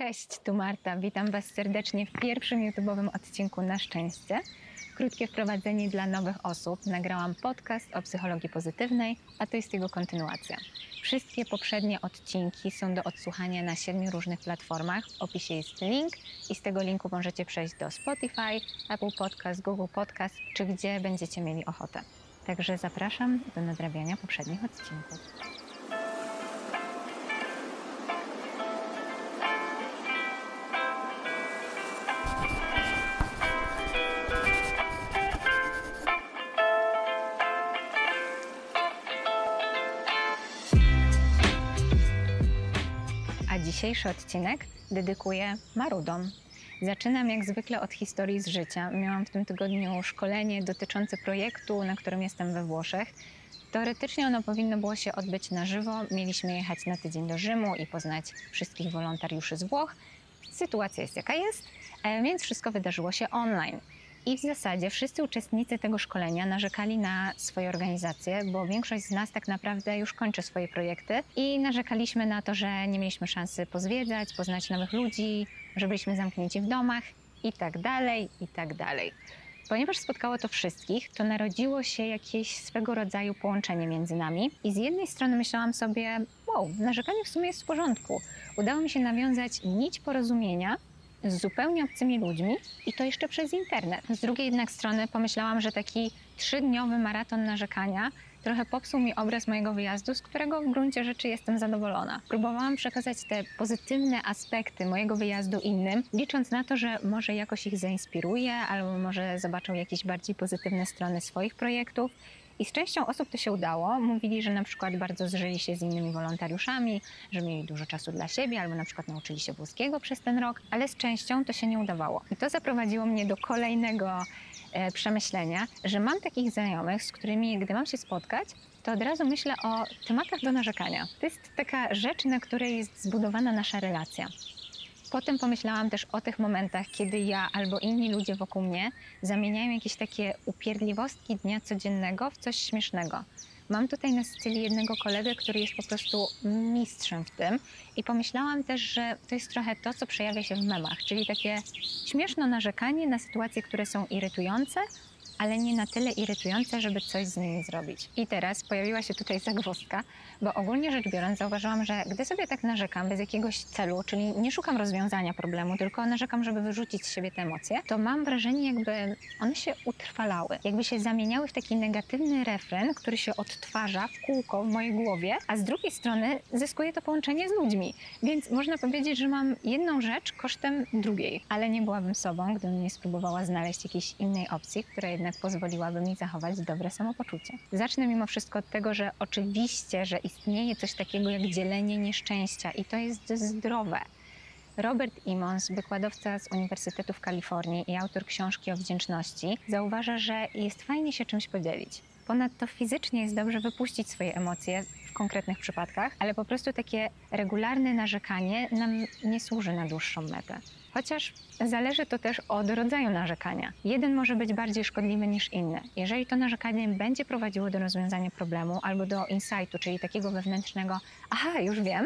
Cześć, tu Marta. Witam Was serdecznie w pierwszym YouTube'owym odcinku Na Szczęście. Krótkie wprowadzenie dla nowych osób. Nagrałam podcast o psychologii pozytywnej, a to jest jego kontynuacja. Wszystkie poprzednie odcinki są do odsłuchania na siedmiu różnych platformach. W opisie jest link i z tego linku możecie przejść do Spotify, Apple Podcast, Google Podcast, czy gdzie będziecie mieli ochotę. Także zapraszam do nadrabiania poprzednich odcinków. Dzisiejszy odcinek dedykuję marudom. Zaczynam jak zwykle od historii z życia. Miałam w tym tygodniu szkolenie dotyczące projektu, na którym jestem we Włoszech. Teoretycznie ono powinno było się odbyć na żywo. Mieliśmy jechać na tydzień do Rzymu i poznać wszystkich wolontariuszy z Włoch. Sytuacja jest jaka jest, e, więc wszystko wydarzyło się online. I w zasadzie wszyscy uczestnicy tego szkolenia narzekali na swoje organizacje, bo większość z nas tak naprawdę już kończy swoje projekty i narzekaliśmy na to, że nie mieliśmy szansy pozwiedzać, poznać nowych ludzi, że byliśmy zamknięci w domach i tak dalej, i tak dalej. Ponieważ spotkało to wszystkich, to narodziło się jakieś swego rodzaju połączenie między nami. I z jednej strony myślałam sobie, wow, narzekanie w sumie jest w porządku. Udało mi się nawiązać nić porozumienia z zupełnie obcymi ludźmi i to jeszcze przez internet. Z drugiej jednak strony pomyślałam, że taki trzydniowy maraton narzekania trochę popsuł mi obraz mojego wyjazdu, z którego w gruncie rzeczy jestem zadowolona. Próbowałam przekazać te pozytywne aspekty mojego wyjazdu innym, licząc na to, że może jakoś ich zainspiruje, albo może zobaczą jakieś bardziej pozytywne strony swoich projektów. I z częścią osób to się udało. Mówili, że na przykład bardzo zżyli się z innymi wolontariuszami, że mieli dużo czasu dla siebie, albo na przykład nauczyli się włoskiego przez ten rok, ale z częścią to się nie udawało. I to zaprowadziło mnie do kolejnego e, przemyślenia, że mam takich znajomych, z którymi, gdy mam się spotkać, to od razu myślę o tematach do narzekania. To jest taka rzecz, na której jest zbudowana nasza relacja. Potem pomyślałam też o tych momentach, kiedy ja albo inni ludzie wokół mnie zamieniają jakieś takie upierdliwostki dnia codziennego w coś śmiesznego. Mam tutaj na Sycylii jednego kolegę, który jest po prostu mistrzem w tym i pomyślałam też, że to jest trochę to, co przejawia się w memach, czyli takie śmieszne narzekanie na sytuacje, które są irytujące, ale nie na tyle irytujące, żeby coś z nimi zrobić. I teraz pojawiła się tutaj zagwozdka, bo ogólnie rzecz biorąc zauważyłam, że gdy sobie tak narzekam bez jakiegoś celu, czyli nie szukam rozwiązania problemu, tylko narzekam, żeby wyrzucić z siebie te emocje, to mam wrażenie, jakby one się utrwalały, jakby się zamieniały w taki negatywny refren, który się odtwarza w kółko w mojej głowie, a z drugiej strony zyskuje to połączenie z ludźmi. Więc można powiedzieć, że mam jedną rzecz kosztem drugiej, ale nie byłabym sobą, gdybym nie spróbowała znaleźć jakiejś innej opcji, która jednak pozwoliłaby mi zachować dobre samopoczucie. Zacznę mimo wszystko od tego, że oczywiście, że istnieje coś takiego jak dzielenie nieszczęścia i to jest zdrowe. Robert Imons, wykładowca z Uniwersytetu w Kalifornii i autor książki o wdzięczności, zauważa, że jest fajnie się czymś podzielić. Ponadto fizycznie jest dobrze wypuścić swoje emocje w konkretnych przypadkach, ale po prostu takie regularne narzekanie nam nie służy na dłuższą metę. Chociaż zależy to też od rodzaju narzekania. Jeden może być bardziej szkodliwy niż inny. Jeżeli to narzekanie będzie prowadziło do rozwiązania problemu albo do insightu, czyli takiego wewnętrznego, aha, już wiem,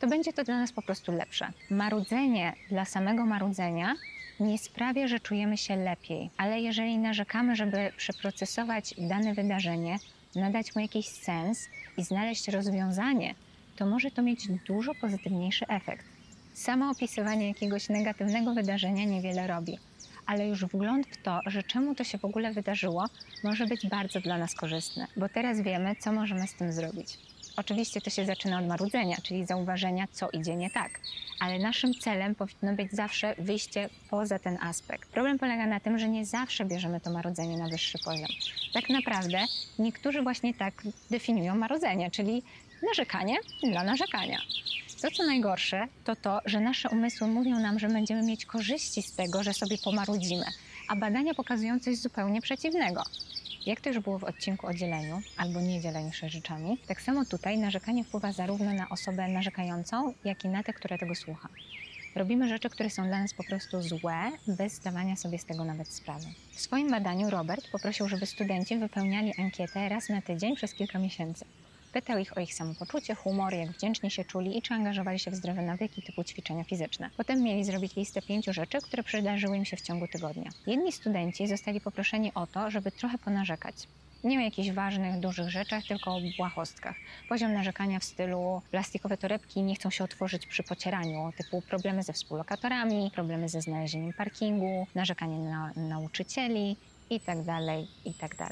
to będzie to dla nas po prostu lepsze. Marudzenie dla samego marudzenia nie sprawia, że czujemy się lepiej, ale jeżeli narzekamy, żeby przeprocesować dane wydarzenie, nadać mu jakiś sens i znaleźć rozwiązanie, to może to mieć dużo pozytywniejszy efekt. Samo opisywanie jakiegoś negatywnego wydarzenia niewiele robi, ale już wgląd w to, że czemu to się w ogóle wydarzyło, może być bardzo dla nas korzystne, bo teraz wiemy, co możemy z tym zrobić. Oczywiście to się zaczyna od marudzenia, czyli zauważenia, co idzie nie tak, ale naszym celem powinno być zawsze wyjście poza ten aspekt. Problem polega na tym, że nie zawsze bierzemy to marudzenie na wyższy poziom. Tak naprawdę niektórzy właśnie tak definiują marudzenie, czyli narzekanie dla narzekania. To, co najgorsze, to to, że nasze umysły mówią nam, że będziemy mieć korzyści z tego, że sobie pomarudzimy, a badania pokazują coś zupełnie przeciwnego. Jak to już było w odcinku o dzieleniu albo niedzieleniu się rzeczami, tak samo tutaj narzekanie wpływa zarówno na osobę narzekającą, jak i na tę, która tego słucha. Robimy rzeczy, które są dla nas po prostu złe, bez zdawania sobie z tego nawet sprawy. W swoim badaniu Robert poprosił, żeby studenci wypełniali ankietę raz na tydzień przez kilka miesięcy. Pytał ich o ich samopoczucie, humor, jak wdzięcznie się czuli i czy angażowali się w zdrowe nawyki typu ćwiczenia fizyczne. Potem mieli zrobić listę pięciu rzeczy, które przydarzyły im się w ciągu tygodnia. Jedni studenci zostali poproszeni o to, żeby trochę ponarzekać. Nie o jakichś ważnych, dużych rzeczach, tylko o błahostkach. Poziom narzekania w stylu plastikowe torebki nie chcą się otworzyć przy pocieraniu, typu problemy ze współlokatorami, problemy ze znalezieniem parkingu, narzekanie na nauczycieli itd., itd.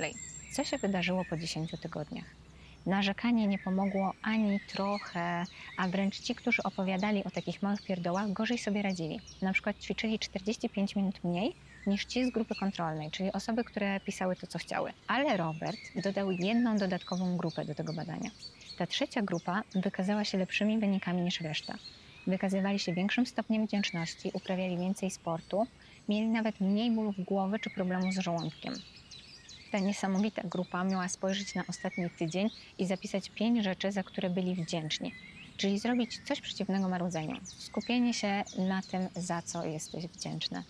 Co się wydarzyło po 10 tygodniach? Narzekanie nie pomogło ani trochę, a wręcz ci, którzy opowiadali o takich małych pierdołach, gorzej sobie radzili. Na przykład ćwiczyli 45 minut mniej niż ci z grupy kontrolnej, czyli osoby, które pisały to, co chciały. Ale Robert dodał jedną dodatkową grupę do tego badania. Ta trzecia grupa wykazała się lepszymi wynikami niż reszta. Wykazywali się większym stopniem wdzięczności, uprawiali więcej sportu, mieli nawet mniej bólów głowy czy problemu z żołądkiem. Ta niesamowita grupa miała spojrzeć na ostatni tydzień i zapisać pięć rzeczy, za które byli wdzięczni. Czyli zrobić coś przeciwnego marudzeniu. Skupienie się na tym, za co jesteś wdzięczny.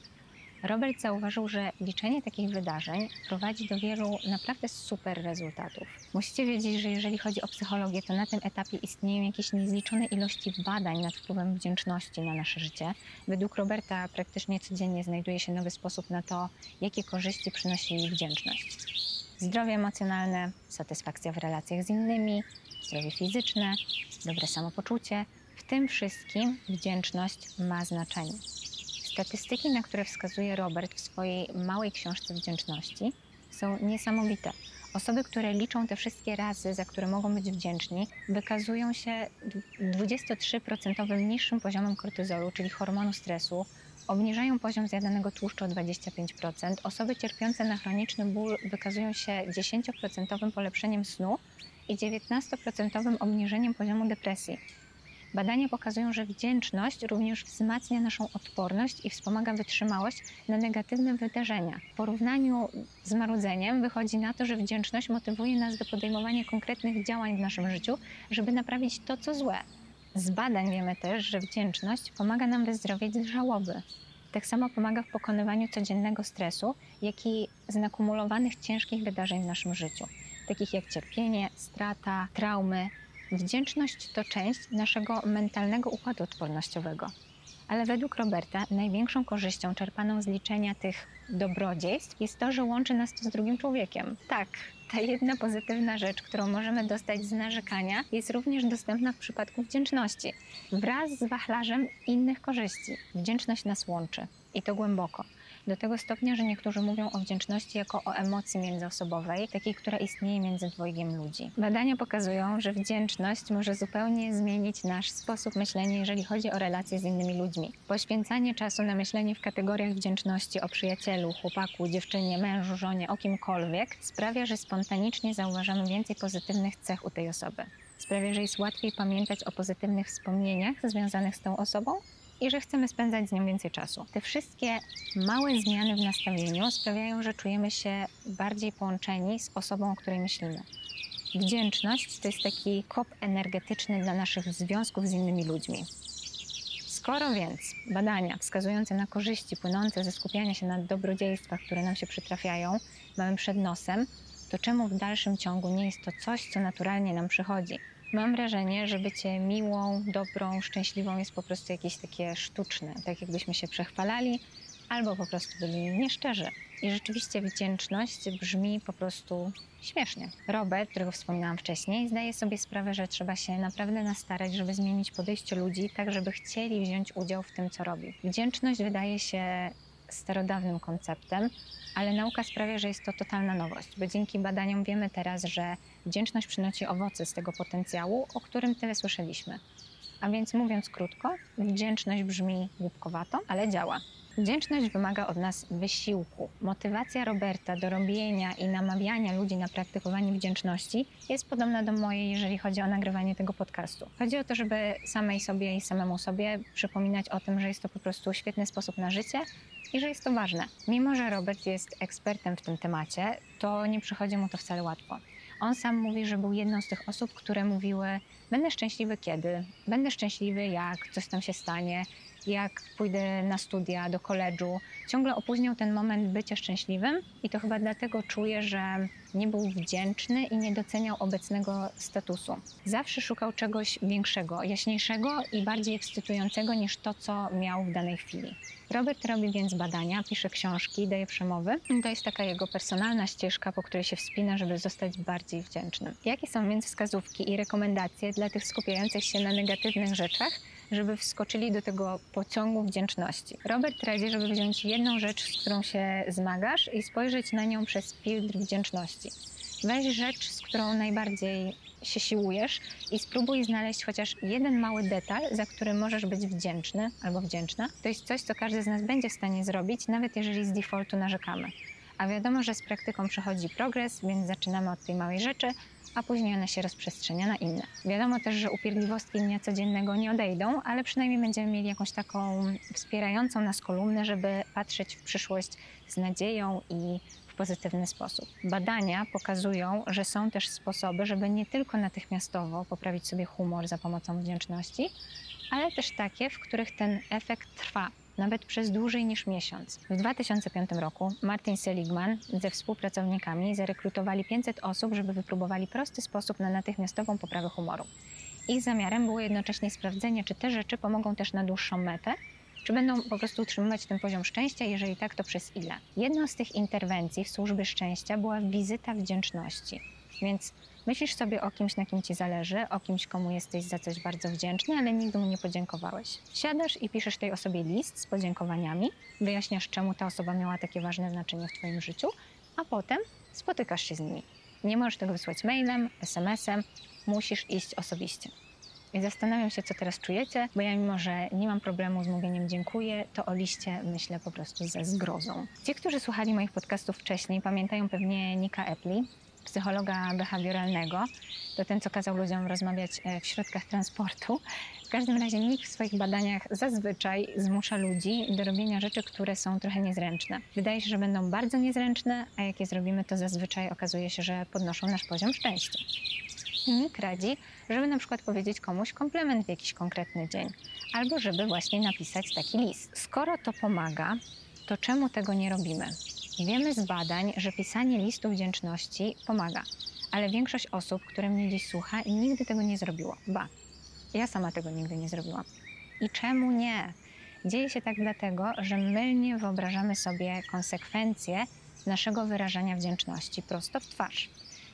Robert zauważył, że liczenie takich wydarzeń prowadzi do wielu naprawdę super rezultatów. Musicie wiedzieć, że jeżeli chodzi o psychologię, to na tym etapie istnieją jakieś niezliczone ilości badań nad wpływem wdzięczności na nasze życie. Według Roberta praktycznie codziennie znajduje się nowy sposób na to, jakie korzyści przynosi wdzięczność. Zdrowie emocjonalne, satysfakcja w relacjach z innymi, zdrowie fizyczne, dobre samopoczucie. W tym wszystkim wdzięczność ma znaczenie. Statystyki, na które wskazuje Robert w swojej małej książce wdzięczności, są niesamowite. Osoby, które liczą te wszystkie razy, za które mogą być wdzięczni, wykazują się 23% niższym poziomem kortyzolu, czyli hormonu stresu, obniżają poziom zjadanego tłuszczu o 25%. Osoby cierpiące na chroniczny ból wykazują się 10% polepszeniem snu i 19% obniżeniem poziomu depresji. Badania pokazują, że wdzięczność również wzmacnia naszą odporność i wspomaga wytrzymałość na negatywne wydarzenia. W porównaniu z marudzeniem wychodzi na to, że wdzięczność motywuje nas do podejmowania konkretnych działań w naszym życiu, żeby naprawić to, co złe. Z badań wiemy też, że wdzięczność pomaga nam wyzdrowieć z żałoby. Tak samo pomaga w pokonywaniu codziennego stresu, jak i z nakumulowanych ciężkich wydarzeń w naszym życiu, takich jak cierpienie, strata, traumy, Wdzięczność to część naszego mentalnego układu odpornościowego. Ale według Roberta największą korzyścią czerpaną z liczenia tych dobrodziejstw jest to, że łączy nas to z drugim człowiekiem. Tak, ta jedna pozytywna rzecz, którą możemy dostać z narzekania, jest również dostępna w przypadku wdzięczności, wraz z wachlarzem innych korzyści. Wdzięczność nas łączy i to głęboko do tego stopnia, że niektórzy mówią o wdzięczności jako o emocji międzyosobowej, takiej, która istnieje między dwojgiem ludzi. Badania pokazują, że wdzięczność może zupełnie zmienić nasz sposób myślenia, jeżeli chodzi o relacje z innymi ludźmi. Poświęcanie czasu na myślenie w kategoriach wdzięczności o przyjacielu, chłopaku, dziewczynie, mężu, żonie, o kimkolwiek sprawia, że spontanicznie zauważamy więcej pozytywnych cech u tej osoby. Sprawia, że jest łatwiej pamiętać o pozytywnych wspomnieniach związanych z tą osobą i że chcemy spędzać z nią więcej czasu. Te wszystkie małe zmiany w nastawieniu sprawiają, że czujemy się bardziej połączeni z osobą, o której myślimy. Wdzięczność to jest taki kop energetyczny dla naszych związków z innymi ludźmi. Skoro więc badania wskazujące na korzyści płynące ze skupiania się na dobrodziejstwach, które nam się przytrafiają, mamy przed nosem, to czemu w dalszym ciągu nie jest to coś, co naturalnie nam przychodzi? Mam wrażenie, że bycie miłą, dobrą, szczęśliwą jest po prostu jakieś takie sztuczne, tak jakbyśmy się przechwalali albo po prostu byli nieszczerzy. I rzeczywiście wdzięczność brzmi po prostu śmiesznie. Robert, którego wspominałam wcześniej, zdaje sobie sprawę, że trzeba się naprawdę nastarać, żeby zmienić podejście ludzi, tak żeby chcieli wziąć udział w tym, co robi. Wdzięczność wydaje się starodawnym konceptem, ale nauka sprawia, że jest to totalna nowość, bo dzięki badaniom wiemy teraz, że wdzięczność przynosi owoce z tego potencjału, o którym tyle słyszeliśmy. A więc mówiąc krótko, wdzięczność brzmi głupkowato, ale działa. Wdzięczność wymaga od nas wysiłku. Motywacja Roberta do robienia i namawiania ludzi na praktykowanie wdzięczności jest podobna do mojej, jeżeli chodzi o nagrywanie tego podcastu. Chodzi o to, żeby samej sobie i samemu sobie przypominać o tym, że jest to po prostu świetny sposób na życie i że jest to ważne. Mimo, że Robert jest ekspertem w tym temacie, to nie przychodzi mu to wcale łatwo. On sam mówi, że był jedną z tych osób, które mówiły: Będę szczęśliwy kiedy, będę szczęśliwy jak, coś tam się stanie. Jak pójdę na studia, do koledżu. Ciągle opóźniał ten moment bycia szczęśliwym i to chyba dlatego czuję, że nie był wdzięczny i nie doceniał obecnego statusu. Zawsze szukał czegoś większego, jaśniejszego i bardziej ekscytującego niż to, co miał w danej chwili. Robert robi więc badania, pisze książki, daje przemowy. To jest taka jego personalna ścieżka, po której się wspina, żeby zostać bardziej wdzięcznym. Jakie są więc wskazówki i rekomendacje dla tych skupiających się na negatywnych rzeczach, żeby wskoczyli do tego pociągu wdzięczności. Robert radzi, żeby wziąć jedną rzecz, z którą się zmagasz i spojrzeć na nią przez filtr wdzięczności. Weź rzecz, z którą najbardziej się siłujesz i spróbuj znaleźć chociaż jeden mały detal, za który możesz być wdzięczny albo wdzięczna. To jest coś, co każdy z nas będzie w stanie zrobić, nawet jeżeli z defaultu narzekamy. A wiadomo, że z praktyką przychodzi progres, więc zaczynamy od tej małej rzeczy, a później ona się rozprzestrzenia na inne. Wiadomo też, że upierdliwostki dnia codziennego nie odejdą, ale przynajmniej będziemy mieli jakąś taką wspierającą nas kolumnę, żeby patrzeć w przyszłość z nadzieją i w pozytywny sposób. Badania pokazują, że są też sposoby, żeby nie tylko natychmiastowo poprawić sobie humor za pomocą wdzięczności, ale też takie, w których ten efekt trwa nawet przez dłużej niż miesiąc. W 2005 roku Martin Seligman ze współpracownikami zarekrutowali 500 osób, żeby wypróbowali prosty sposób na natychmiastową poprawę humoru. Ich zamiarem było jednocześnie sprawdzenie, czy te rzeczy pomogą też na dłuższą metę, czy będą po prostu utrzymywać ten poziom szczęścia, jeżeli tak, to przez ile. Jedną z tych interwencji w służbie szczęścia była wizyta wdzięczności. Więc myślisz sobie o kimś, na kim ci zależy, o kimś, komu jesteś za coś bardzo wdzięczny, ale nigdy mu nie podziękowałeś. Siadasz i piszesz tej osobie list z podziękowaniami, wyjaśniasz, czemu ta osoba miała takie ważne znaczenie w twoim życiu, a potem spotykasz się z nimi. Nie możesz tego wysłać mailem, SMS-em, musisz iść osobiście. I zastanawiam się, co teraz czujecie, bo ja mimo, że nie mam problemu z mówieniem dziękuję, to o liście myślę po prostu ze zgrozą. Ci, którzy słuchali moich podcastów wcześniej, pamiętają pewnie Nika Epli, psychologa behawioralnego, to ten, co kazał ludziom rozmawiać e, w środkach transportu. W każdym razie nikt w swoich badaniach zazwyczaj zmusza ludzi do robienia rzeczy, które są trochę niezręczne. Wydaje się, że będą bardzo niezręczne, a jak je zrobimy, to zazwyczaj okazuje się, że podnoszą nasz poziom szczęścia. Nick radzi, żeby na przykład powiedzieć komuś komplement w jakiś konkretny dzień, albo żeby właśnie napisać taki list. Skoro to pomaga, to czemu tego nie robimy? Wiemy z badań, że pisanie listu wdzięczności pomaga, ale większość osób, które mnie dziś słucha, nigdy tego nie zrobiło. Ba, ja sama tego nigdy nie zrobiłam. I czemu nie? Dzieje się tak dlatego, że mylnie wyobrażamy sobie konsekwencje naszego wyrażania wdzięczności prosto w twarz.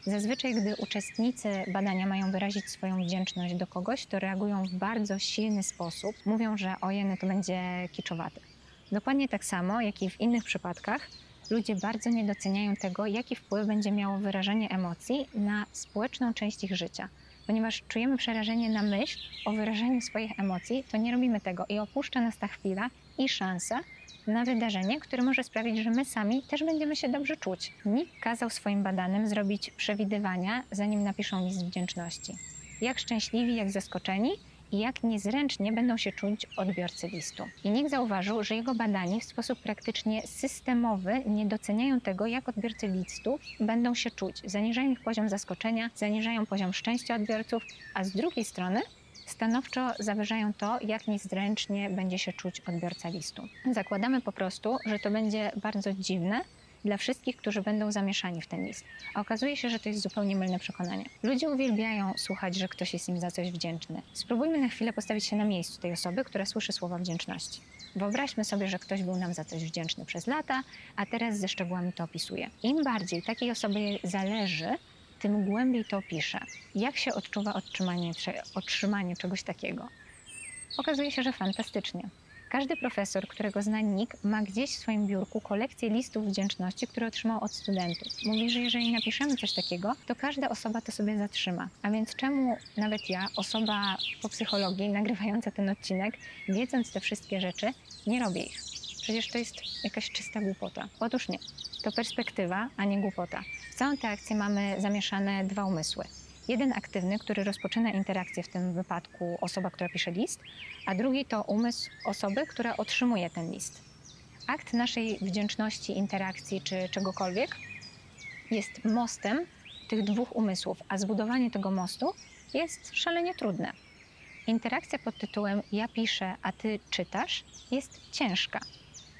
Zazwyczaj, gdy uczestnicy badania mają wyrazić swoją wdzięczność do kogoś, to reagują w bardzo silny sposób. Mówią, że ojej, to będzie kiczowaty. Dokładnie tak samo, jak i w innych przypadkach, ludzie bardzo nie doceniają tego, jaki wpływ będzie miało wyrażanie emocji na społeczną część ich życia. Ponieważ czujemy przerażenie na myśl o wyrażeniu swoich emocji, to nie robimy tego i opuszcza nas ta chwila i szansa na wydarzenie, które może sprawić, że my sami też będziemy się dobrze czuć. Nick kazał swoim badanym zrobić przewidywania, zanim napiszą list wdzięczności. Jak szczęśliwi, jak zaskoczeni i jak niezręcznie będą się czuć odbiorcy listu. I Nick zauważył, że jego badani w sposób praktycznie systemowy nie doceniają tego, jak odbiorcy listów będą się czuć. Zaniżają ich poziom zaskoczenia, zaniżają poziom szczęścia odbiorców, a z drugiej strony stanowczo zawyżają to, jak niezręcznie będzie się czuć odbiorca listu. Zakładamy po prostu, że to będzie bardzo dziwne, dla wszystkich, którzy będą zamieszani w ten list. A okazuje się, że to jest zupełnie mylne przekonanie. Ludzie uwielbiają słuchać, że ktoś jest im za coś wdzięczny. Spróbujmy na chwilę postawić się na miejscu tej osoby, która słyszy słowa wdzięczności. Wyobraźmy sobie, że ktoś był nam za coś wdzięczny przez lata, a teraz ze szczegółami to opisuje. Im bardziej takiej osobie zależy, tym głębiej to opisze. Jak się odczuwa otrzymanie, otrzymanie czegoś takiego? Okazuje się, że fantastycznie. Każdy profesor, którego zna Nick, ma gdzieś w swoim biurku kolekcję listów wdzięczności, które otrzymał od studentów. Mówi, że jeżeli napiszemy coś takiego, to każda osoba to sobie zatrzyma. A więc czemu nawet ja, osoba po psychologii, nagrywająca ten odcinek, wiedząc te wszystkie rzeczy, nie robię ich? Przecież to jest jakaś czysta głupota. Otóż nie. To perspektywa, a nie głupota. W całą tę akcję mamy zamieszane dwa umysły. Jeden aktywny, który rozpoczyna interakcję, w tym wypadku osoba, która pisze list, a drugi to umysł osoby, która otrzymuje ten list. Akt naszej wdzięczności, interakcji czy czegokolwiek jest mostem tych dwóch umysłów, a zbudowanie tego mostu jest szalenie trudne. Interakcja pod tytułem Ja piszę, a ty czytasz jest ciężka.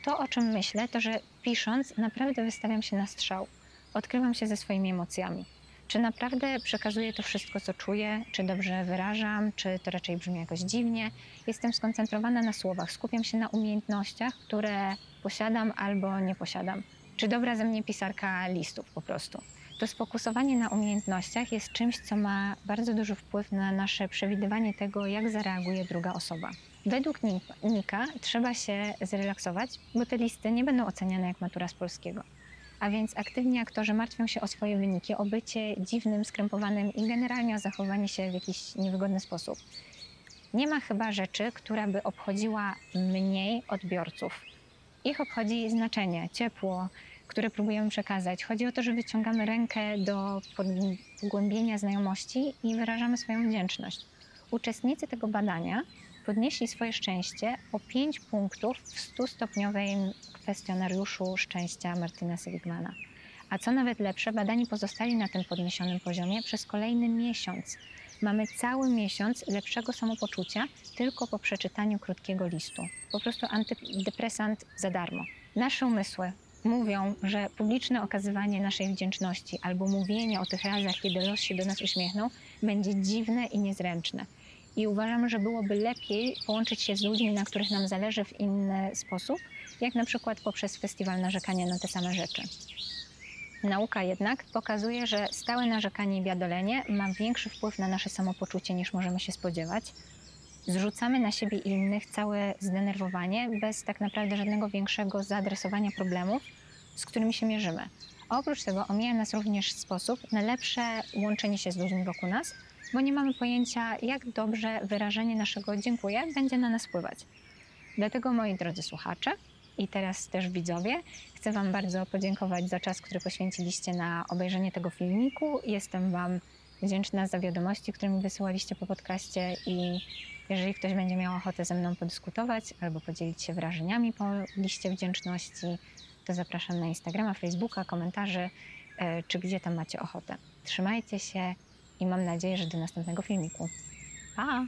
To, o czym myślę, to że pisząc naprawdę wystawiam się na strzał. Odkrywam się ze swoimi emocjami. Czy naprawdę przekazuję to wszystko, co czuję? Czy dobrze wyrażam? Czy to raczej brzmi jakoś dziwnie? Jestem skoncentrowana na słowach, skupiam się na umiejętnościach, które posiadam albo nie posiadam. Czy dobra ze mnie pisarka listów po prostu? To sfokusowanie na umiejętnościach jest czymś, co ma bardzo duży wpływ na nasze przewidywanie tego, jak zareaguje druga osoba. Według Nika trzeba się zrelaksować, bo te listy nie będą oceniane jak matura z polskiego. A więc aktywni aktorzy martwią się o swoje wyniki, o bycie dziwnym, skrępowanym i generalnie o zachowanie się w jakiś niewygodny sposób. Nie ma chyba rzeczy, która by obchodziła mniej odbiorców. Ich obchodzi znaczenie, ciepło, które próbujemy przekazać. Chodzi o to, że wyciągamy rękę do pogłębienia znajomości i wyrażamy swoją wdzięczność. Uczestnicy tego badania podnieśli swoje szczęście o 5 punktów w 100-stopniowym kwestionariuszu szczęścia Martina Seligmana. A co nawet lepsze, badani pozostali na tym podniesionym poziomie przez kolejny miesiąc. Mamy cały miesiąc lepszego samopoczucia tylko po przeczytaniu krótkiego listu. Po prostu antydepresant za darmo. Nasze umysły mówią, że publiczne okazywanie naszej wdzięczności albo mówienie o tych razach, kiedy los się do nas uśmiechnął, będzie dziwne i niezręczne. I uważam, że byłoby lepiej połączyć się z ludźmi, na których nam zależy w inny sposób, jak na przykład poprzez festiwal narzekania na te same rzeczy. Nauka jednak pokazuje, że stałe narzekanie i biadolenie ma większy wpływ na nasze samopoczucie niż możemy się spodziewać. Zrzucamy na siebie i innych całe zdenerwowanie bez tak naprawdę żadnego większego zaadresowania problemów, z którymi się mierzymy. oprócz tego omija nas również sposób na lepsze łączenie się z ludźmi wokół nas, bo nie mamy pojęcia, jak dobrze wyrażenie naszego dziękuję będzie na nas wpływać. Dlatego, moi drodzy słuchacze, i teraz też widzowie, chcę Wam bardzo podziękować za czas, który poświęciliście na obejrzenie tego filmiku. Jestem Wam wdzięczna za wiadomości, które mi wysyłaliście po podcaście i jeżeli ktoś będzie miał ochotę ze mną podyskutować albo podzielić się wrażeniami po liście wdzięczności, to zapraszam na Instagrama, Facebooka, komentarzy, e, czy gdzie tam macie ochotę. Trzymajcie się i mam nadzieję, że do następnego filmiku. Pa!